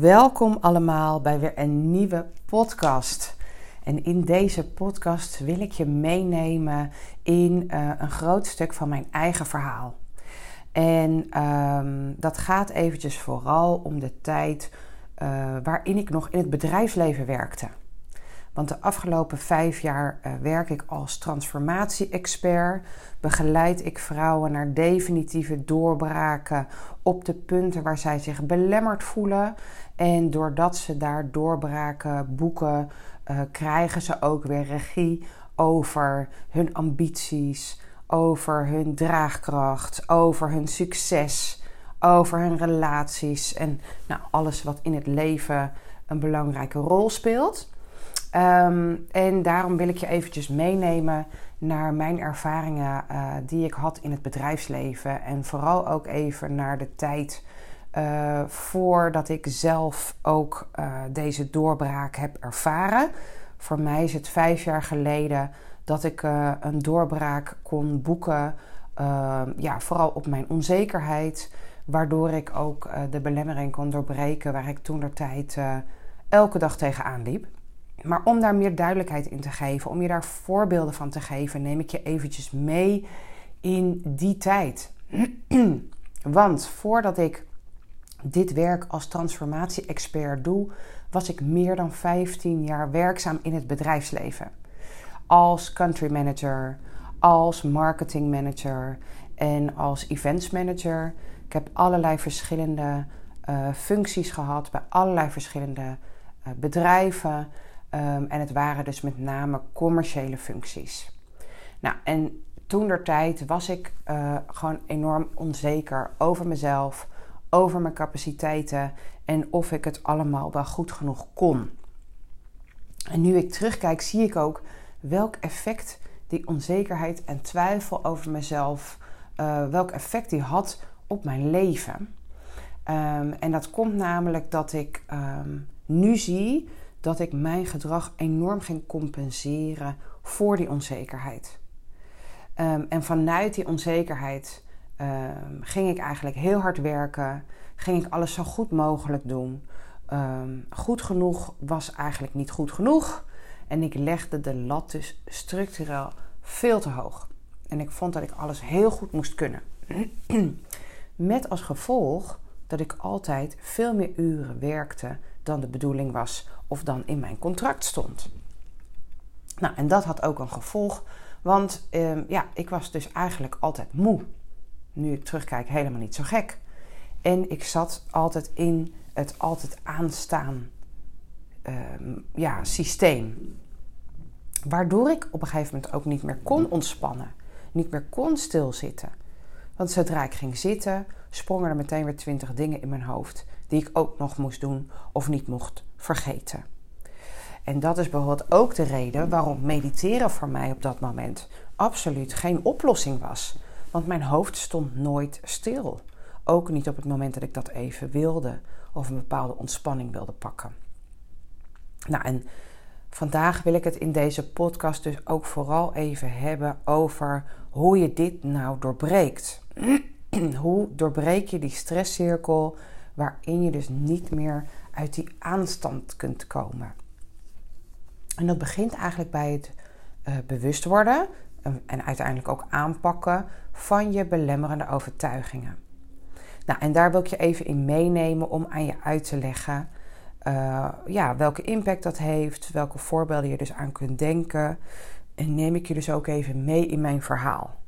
Welkom allemaal bij weer een nieuwe podcast. En in deze podcast wil ik je meenemen in uh, een groot stuk van mijn eigen verhaal. En um, dat gaat eventjes vooral om de tijd uh, waarin ik nog in het bedrijfsleven werkte. Want de afgelopen vijf jaar uh, werk ik als transformatie-expert. Begeleid ik vrouwen naar definitieve doorbraken op de punten waar zij zich belemmerd voelen. En doordat ze daar doorbraken boeken, uh, krijgen ze ook weer regie over hun ambities, over hun draagkracht, over hun succes, over hun relaties en nou, alles wat in het leven een belangrijke rol speelt. Um, en daarom wil ik je eventjes meenemen naar mijn ervaringen uh, die ik had in het bedrijfsleven. En vooral ook even naar de tijd uh, voordat ik zelf ook uh, deze doorbraak heb ervaren. Voor mij is het vijf jaar geleden dat ik een doorbraak kon boeken. ja, vooral op mijn onzekerheid. Waardoor ik ook de belemmering kon doorbreken waar ik toen de tijd elke dag tegenaan liep. Maar om daar meer duidelijkheid in te geven, om je daar voorbeelden van te geven, neem ik je eventjes mee in die tijd. Want voordat ik dit werk als transformatie-expert doe, was ik meer dan 15 jaar werkzaam in het bedrijfsleven. Als country manager, als marketing manager en als events manager. Ik heb allerlei verschillende uh, functies gehad bij allerlei verschillende uh, bedrijven. Um, en het waren dus met name commerciële functies. Nou, en toen der tijd was ik uh, gewoon enorm onzeker over mezelf, over mijn capaciteiten en of ik het allemaal wel goed genoeg kon. En nu ik terugkijk, zie ik ook welk effect die onzekerheid en twijfel over mezelf, uh, welk effect die had op mijn leven. Um, en dat komt namelijk dat ik um, nu zie dat ik mijn gedrag enorm ging compenseren voor die onzekerheid. Um, en vanuit die onzekerheid um, ging ik eigenlijk heel hard werken, ging ik alles zo goed mogelijk doen. Um, goed genoeg was eigenlijk niet goed genoeg. En ik legde de lat dus structureel veel te hoog. En ik vond dat ik alles heel goed moest kunnen. Met als gevolg dat ik altijd veel meer uren werkte dan de bedoeling was of dan in mijn contract stond. Nou, en dat had ook een gevolg, want eh, ja, ik was dus eigenlijk altijd moe. Nu ik terugkijk, helemaal niet zo gek. En ik zat altijd in het altijd aanstaan uh, ja, systeem. Waardoor ik op een gegeven moment ook niet meer kon ontspannen. Niet meer kon stilzitten. Want zodra ik ging zitten, sprongen er meteen weer twintig dingen in mijn hoofd die ik ook nog moest doen of niet mocht vergeten. En dat is bijvoorbeeld ook de reden waarom mediteren voor mij op dat moment absoluut geen oplossing was. Want mijn hoofd stond nooit stil. Ook niet op het moment dat ik dat even wilde of een bepaalde ontspanning wilde pakken. Nou, en vandaag wil ik het in deze podcast dus ook vooral even hebben over hoe je dit nou doorbreekt. hoe doorbreek je die stresscirkel waarin je dus niet meer uit die aanstand kunt komen. En dat begint eigenlijk bij het uh, bewust worden en uiteindelijk ook aanpakken van je belemmerende overtuigingen. Nou, en daar wil ik je even in meenemen om aan je uit te leggen uh, ja, welke impact dat heeft, welke voorbeelden je dus aan kunt denken. En neem ik je dus ook even mee in mijn verhaal.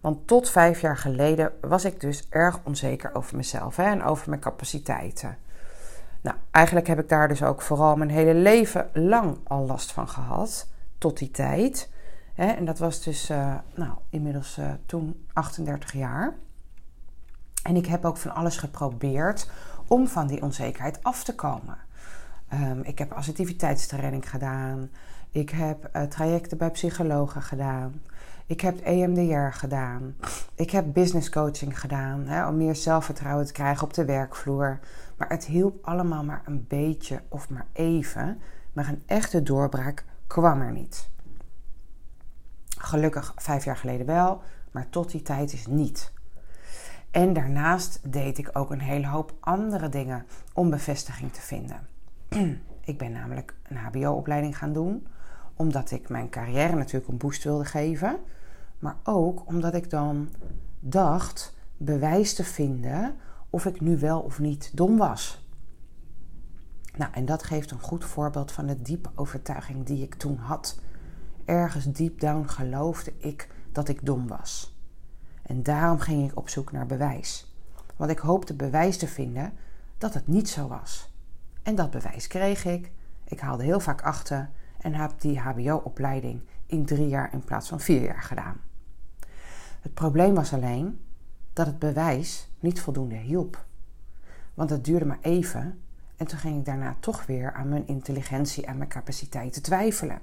Want tot vijf jaar geleden was ik dus erg onzeker over mezelf hè, en over mijn capaciteiten. Nou, eigenlijk heb ik daar dus ook vooral mijn hele leven lang al last van gehad, tot die tijd. En dat was dus, uh, nou, inmiddels uh, toen 38 jaar. En ik heb ook van alles geprobeerd om van die onzekerheid af te komen. Um, ik heb assertiviteitstraining gedaan. Ik heb uh, trajecten bij psychologen gedaan. Ik heb EMDR gedaan. Ik heb business coaching gedaan hè, om meer zelfvertrouwen te krijgen op de werkvloer. Maar het hielp allemaal maar een beetje of maar even. Maar een echte doorbraak kwam er niet. Gelukkig vijf jaar geleden wel, maar tot die tijd is niet. En daarnaast deed ik ook een hele hoop andere dingen om bevestiging te vinden. ik ben namelijk een HBO-opleiding gaan doen, omdat ik mijn carrière natuurlijk een boost wilde geven, maar ook omdat ik dan dacht bewijs te vinden of ik nu wel of niet dom was. Nou, en dat geeft een goed voorbeeld van de diepe overtuiging die ik toen had. Ergens deep down geloofde ik dat ik dom was. En daarom ging ik op zoek naar bewijs. Want ik hoopte bewijs te vinden dat het niet zo was. En dat bewijs kreeg ik. Ik haalde heel vaak achter en heb die HBO-opleiding in drie jaar in plaats van vier jaar gedaan. Het probleem was alleen dat het bewijs niet voldoende hielp. Want het duurde maar even en toen ging ik daarna toch weer aan mijn intelligentie en mijn capaciteiten twijfelen.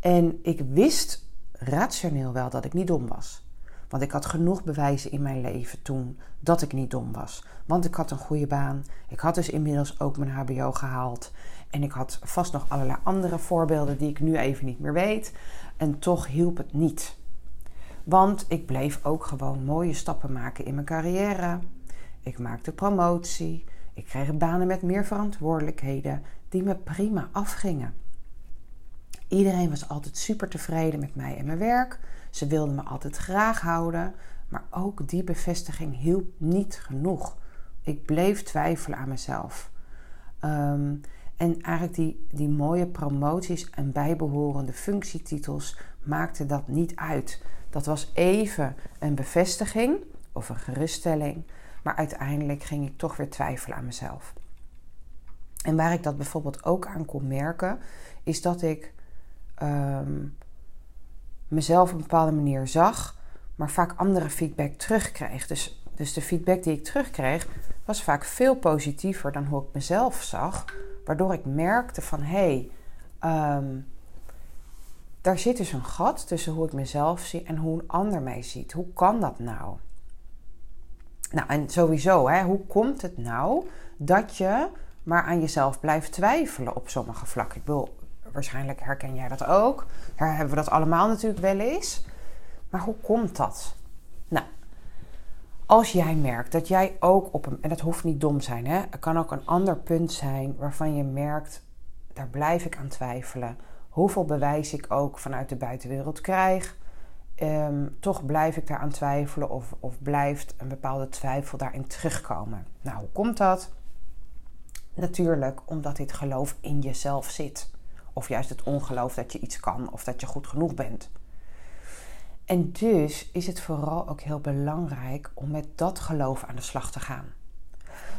En ik wist rationeel wel dat ik niet dom was. Want ik had genoeg bewijzen in mijn leven toen dat ik niet dom was. Want ik had een goede baan. Ik had dus inmiddels ook mijn HBO gehaald. En ik had vast nog allerlei andere voorbeelden die ik nu even niet meer weet. En toch hielp het niet. Want ik bleef ook gewoon mooie stappen maken in mijn carrière. Ik maakte promotie. Ik kreeg banen met meer verantwoordelijkheden die me prima afgingen. Iedereen was altijd super tevreden met mij en mijn werk. Ze wilden me altijd graag houden, maar ook die bevestiging hielp niet genoeg. Ik bleef twijfelen aan mezelf. Ehm, en eigenlijk die, die mooie promoties en bijbehorende functietitels maakten dat niet uit. Dat was even een bevestiging of een geruststelling, maar uiteindelijk ging ik toch weer twijfelen aan mezelf. En waar ik dat bijvoorbeeld ook aan kon merken, is dat ik um, mezelf op een bepaalde manier zag, maar vaak andere feedback terugkreeg. Dus, dus de feedback die ik terugkreeg was vaak veel positiever dan hoe ik mezelf zag, waardoor ik merkte van hé, hey, um, daar zit dus een gat tussen hoe ik mezelf zie en hoe een ander mij ziet. Hoe kan dat nou? Nou, en sowieso, hè, hoe komt het nou dat je maar aan jezelf blijft twijfelen op sommige vlakken? Ik bedoel, waarschijnlijk herken jij dat ook. Daar hebben we dat allemaal natuurlijk wel eens. Maar hoe komt dat? Als jij merkt dat jij ook op een, en dat hoeft niet dom zijn, hè? Het kan ook een ander punt zijn waarvan je merkt, daar blijf ik aan twijfelen. Hoeveel bewijs ik ook vanuit de buitenwereld krijg, ehm, toch blijf ik daar aan twijfelen of, of blijft een bepaalde twijfel daarin terugkomen. Nou, hoe komt dat? Natuurlijk omdat dit geloof in jezelf zit. Of juist het ongeloof dat je iets kan of dat je goed genoeg bent. En dus is het vooral ook heel belangrijk om met dat geloof aan de slag te gaan.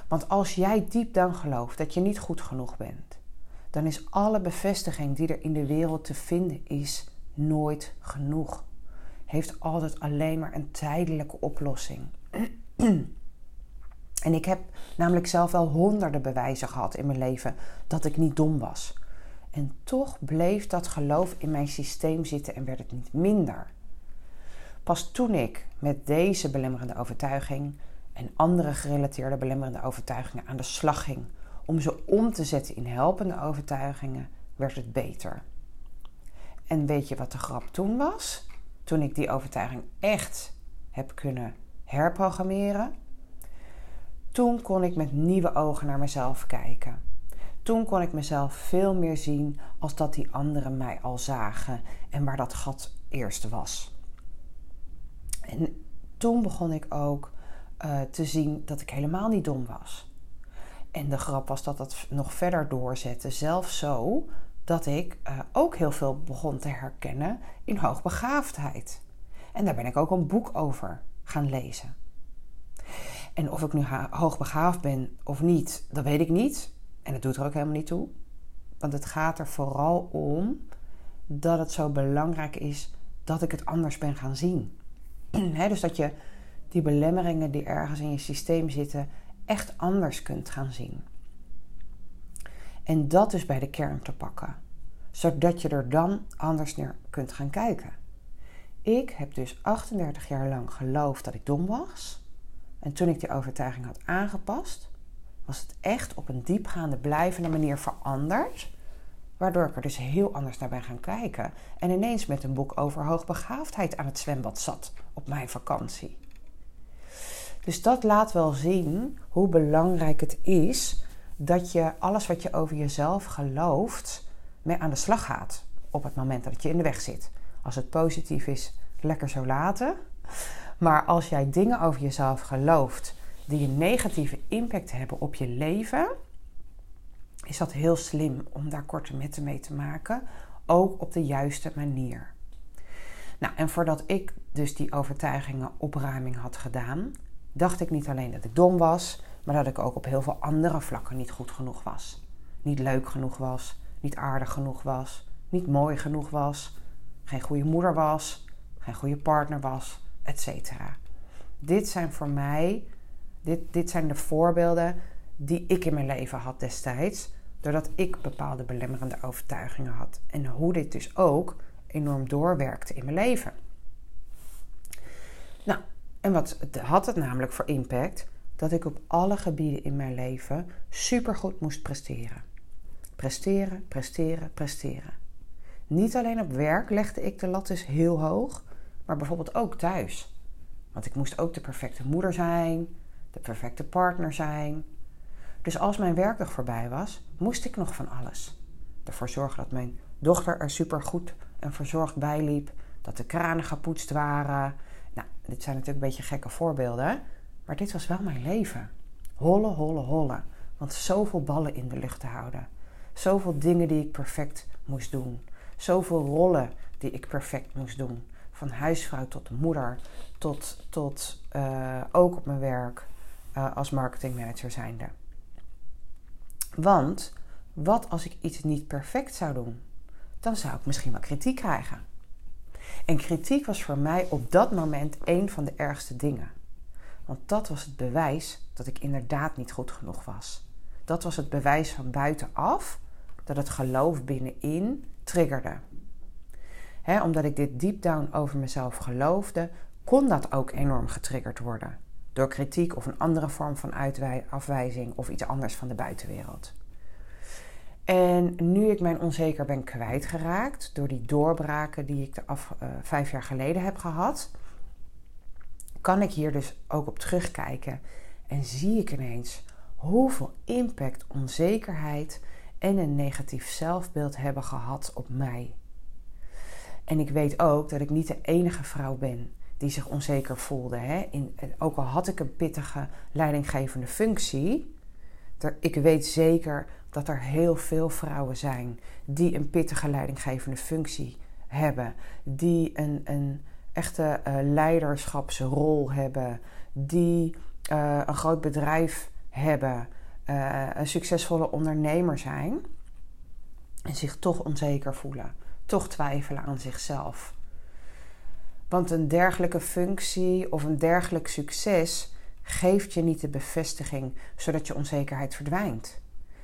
Want als jij diep dan gelooft dat je niet goed genoeg bent, dan is alle bevestiging die er in de wereld te vinden is nooit genoeg. Heeft altijd alleen maar een tijdelijke oplossing. en ik heb namelijk zelf wel honderden bewijzen gehad in mijn leven dat ik niet dom was. En toch bleef dat geloof in mijn systeem zitten en werd het niet minder. Pas toen ik met deze belemmerende overtuiging en andere gerelateerde belemmerende overtuigingen aan de slag ging om ze om te zetten in helpende overtuigingen, werd het beter. En weet je wat de grap toen was? Toen ik die overtuiging echt heb kunnen herprogrammeren, toen kon ik met nieuwe ogen naar mezelf kijken. Toen kon ik mezelf veel meer zien als dat die anderen mij al zagen en waar dat gat eerst was. En toen begon ik ook uh, te zien dat ik helemaal niet dom was. En de grap was dat dat nog verder doorzette, zelfs zo dat ik uh, ook heel veel begon te herkennen in hoogbegaafdheid. En daar ben ik ook een boek over gaan lezen. En of ik nu hoogbegaafd ben of niet, dat weet ik niet. En dat doet er ook helemaal niet toe. Want het gaat er vooral om dat het zo belangrijk is dat ik het anders ben gaan zien. dus dat je die belemmeringen die ergens in je systeem zitten echt anders kunt gaan zien. En dat dus bij de kern te pakken, zodat je er dan anders naar kunt gaan kijken. Ik heb dus 38 jaar lang geloofd dat ik dom was. En toen ik die overtuiging had aangepast, was het echt op een diepgaande, blijvende manier veranderd. Waardoor ik er dus heel anders naar ben gaan kijken. En ineens met een boek over hoogbegaafdheid aan het zwembad zat op mijn vakantie. Dus dat laat wel zien hoe belangrijk het is dat je alles wat je over jezelf gelooft mee aan de slag gaat op het moment dat je in de weg zit. Als het positief is, lekker zo laten. Maar als jij dingen over jezelf gelooft die een negatieve impact hebben op je leven, is dat heel slim om daar korte metten mee te maken, ook op de juiste manier. Nou, en voordat ik dus die overtuigingen opruiming had gedaan, dacht ik niet alleen dat ik dom was, maar dat ik ook op heel veel andere vlakken niet goed genoeg was. Niet leuk genoeg was, niet aardig genoeg was, niet mooi genoeg was, geen goede moeder was, geen goede partner was, etc. Dit zijn voor mij, dit, dit zijn de voorbeelden die ik in mijn leven had destijds, doordat ik bepaalde belemmerende overtuigingen had. En hoe dit dus ook enorm doorwerkte in mijn leven. Nou, en wat had het namelijk voor impact? Dat ik op alle gebieden in mijn leven supergoed moest presteren. Presteren, presteren, presteren. Niet alleen op werk legde ik de lat dus heel hoog, maar bijvoorbeeld ook thuis. Want ik moest ook de perfecte moeder zijn, de perfecte partner zijn. Dus als mijn werkdag voorbij was, moest ik nog van alles. Ervoor zorgen dat mijn dochter er super en verzorgd bijliep, dat de kranen gepoetst waren. Nou, dit zijn natuurlijk een beetje gekke voorbeelden, maar dit was wel mijn leven. Hollen, hollen, hollen. Want zoveel ballen in de lucht te houden. Zoveel dingen die ik perfect moest doen. Zoveel rollen die ik perfect moest doen. Van huisvrouw tot moeder, tot, tot uh, ook op mijn werk uh, als marketingmanager zijnde. Want wat als ik iets niet perfect zou doen? Dan zou ik misschien wel kritiek krijgen. En kritiek was voor mij op dat moment een van de ergste dingen. Want dat was het bewijs dat ik inderdaad niet goed genoeg was. Dat was het bewijs van buitenaf dat het geloof binnenin triggerde. omdat ik dit deep down over mezelf geloofde, kon dat ook enorm getriggerd worden. Door kritiek of een andere vorm van afwijzing of iets anders van de buitenwereld. En nu ik mijn onzeker ben kwijtgeraakt door die doorbraken die ik de af, uh, vijf jaar geleden heb gehad, kan ik hier dus ook op terugkijken en zie ik ineens hoeveel impact onzekerheid en een negatief zelfbeeld hebben gehad op mij. En ik weet ook dat ik niet de enige vrouw ben die zich onzeker voelde. Hè? In, ook al had ik een pittige leidinggevende functie, ik weet zeker dat er heel veel vrouwen zijn die een pittige leidinggevende functie hebben, die een, een echte uh, leiderschapsrol hebben, die uh, een groot bedrijf hebben, uh, een succesvolle ondernemer zijn en zich toch onzeker voelen, toch twijfelen aan zichzelf. Want een dergelijke functie of een dergelijk succes geeft je niet de bevestiging zodat je onzekerheid verdwijnt.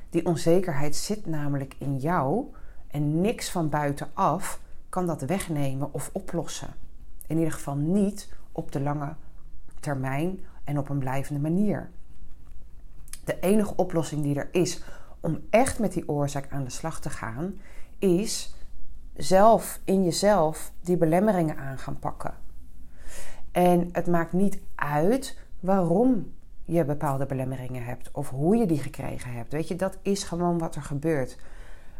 Die onzekerheid zit namelijk in jou en niks van buitenaf kan dat wegnemen of oplossen. In ieder geval niet op de lange termijn en op een blijvende manier. De enige oplossing die er is om echt met die oorzaak aan de slag te gaan, is zelf in jezelf die belemmeringen aan gaan pakken. En het maakt niet uit waarom je bepaalde belemmeringen hebt of hoe je die gekregen hebt. Weet je, dat is gewoon wat er gebeurt.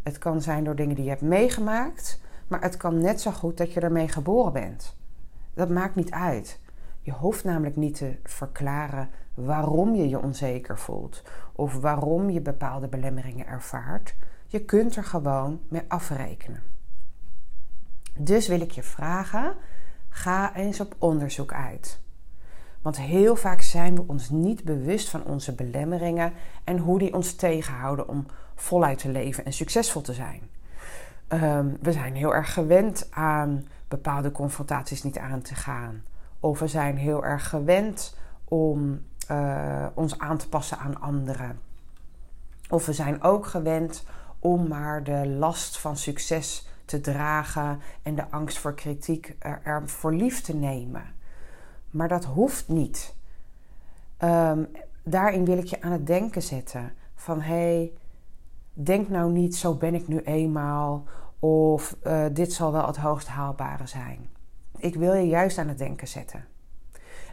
Het kan zijn door dingen die je hebt meegemaakt, maar het kan net zo goed dat je ermee geboren bent. Dat maakt niet uit. Je hoeft namelijk niet te verklaren waarom je je onzeker voelt of waarom je bepaalde belemmeringen ervaart. Je kunt er gewoon mee afrekenen. Dus wil ik je vragen: ga eens op onderzoek uit. Want heel vaak zijn we ons niet bewust van onze belemmeringen en hoe die ons tegenhouden om voluit te leven en succesvol te zijn. Ehm, we zijn heel erg gewend aan bepaalde confrontaties niet aan te gaan. Of we zijn heel erg gewend om uh, ons aan te passen aan anderen. Of we zijn ook gewend om maar de last van succes te dragen en de angst voor kritiek er, er voor lief te nemen. Maar dat hoeft niet. Um, daarin wil ik je aan het denken zetten. Van hé, hey, denk nou niet zo ben ik nu eenmaal. Of uh, dit zal wel het hoogst haalbare zijn. Ik wil je juist aan het denken zetten.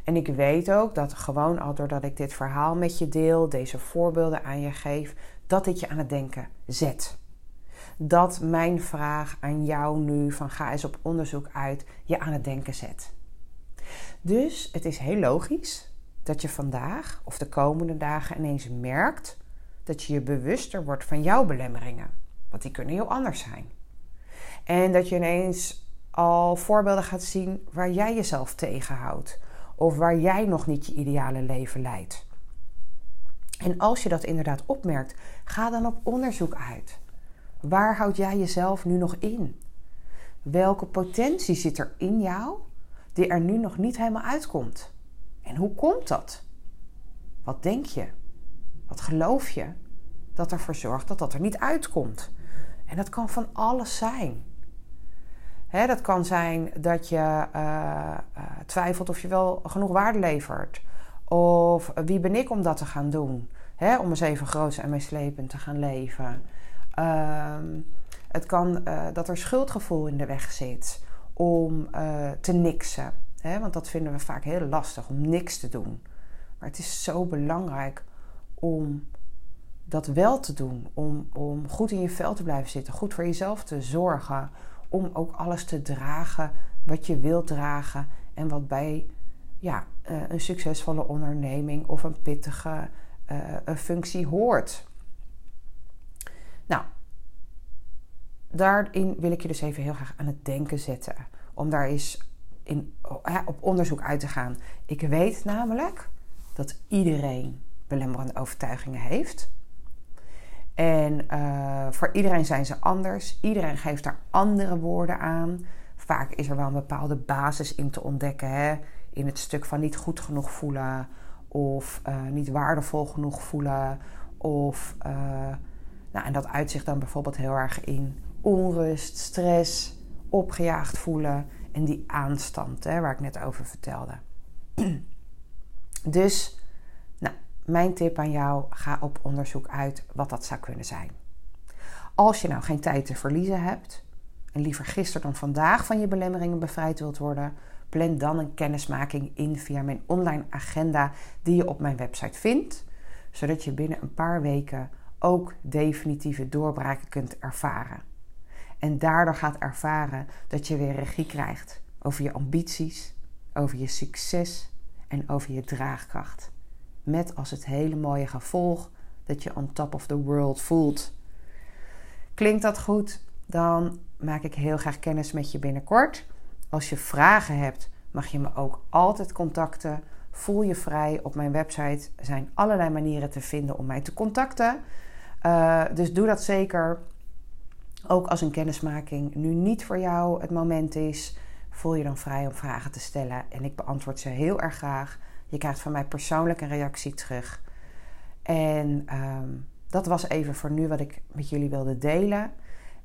En ik weet ook dat gewoon al doordat ik dit verhaal met je deel, deze voorbeelden aan je geef, dat dit je aan het denken zet. Dat mijn vraag aan jou nu van ga eens op onderzoek uit je aan het denken zet. Dus het is heel logisch dat je vandaag of de komende dagen ineens merkt dat je je bewuster wordt van jouw belemmeringen. Want die kunnen heel anders zijn. En dat je ineens al voorbeelden gaat zien waar jij jezelf tegenhoudt. Of waar jij nog niet je ideale leven leidt. En als je dat inderdaad opmerkt, ga dan op onderzoek uit. Waar houd jij jezelf nu nog in? Welke potentie zit er in jou die er nu nog niet helemaal uitkomt? En hoe komt dat? Wat denk je? Wat geloof je dat ervoor zorgt dat dat er niet uitkomt? En dat kan van alles zijn. dat kan zijn dat je uh, twijfelt of je wel genoeg waarde levert. Of wie ben ik om dat te gaan doen? om eens even groot en meeslepend te gaan leven. Ehm, het kan dat er schuldgevoel in de weg zit om te niksen. want dat vinden we vaak heel lastig om niks te doen. Maar het is zo belangrijk om dat wel te doen. Om, om goed in je vel te blijven zitten. Goed voor jezelf te zorgen. Om ook alles te dragen wat je wilt dragen. En wat bij ja, eh, een succesvolle onderneming of een pittige een functie hoort. Nou, daarin wil ik je dus even heel graag aan het denken zetten. Om daar eens in, op onderzoek uit te gaan. Ik weet namelijk dat iedereen belemmerende overtuigingen heeft. En uh, voor iedereen zijn ze anders. Iedereen geeft daar andere woorden aan. Vaak is er wel een bepaalde basis in te ontdekken. Hè? In het stuk van niet goed genoeg voelen. Of uh, niet waardevol genoeg voelen. Of, uh, nou, en dat uitzicht dan bijvoorbeeld heel erg in onrust, stress, opgejaagd voelen. En die aanstand, hè, waar ik net over vertelde. dus mijn tip aan jou: ga op onderzoek uit wat dat zou kunnen zijn. Als je nou geen tijd te verliezen hebt en liever gisteren dan vandaag van je belemmeringen bevrijd wilt worden, plan dan een kennismaking in via mijn online agenda die je op mijn website vindt, zodat je binnen een paar weken ook definitieve doorbraken kunt ervaren. En daardoor gaat ervaren dat je weer regie krijgt over je ambities, over je succes en over je draagkracht. Met als het hele mooie gevolg dat je on top of the world voelt. Klinkt dat goed? Dan maak ik heel graag kennis met je binnenkort. Als je vragen hebt, mag je me ook altijd contacten. Voel je vrij. Op mijn website zijn allerlei manieren te vinden om mij te contacten. Uh, dus doe dat zeker. Ook als een kennismaking nu niet voor jou het moment is, voel je dan vrij om vragen te stellen. En ik beantwoord ze heel erg graag. Je krijgt van mij persoonlijk een reactie terug. En ehm, dat was even voor nu wat ik met jullie wilde delen.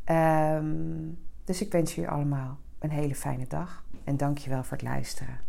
Um, dus ik wens jullie allemaal een hele fijne dag. En dank je wel voor het luisteren.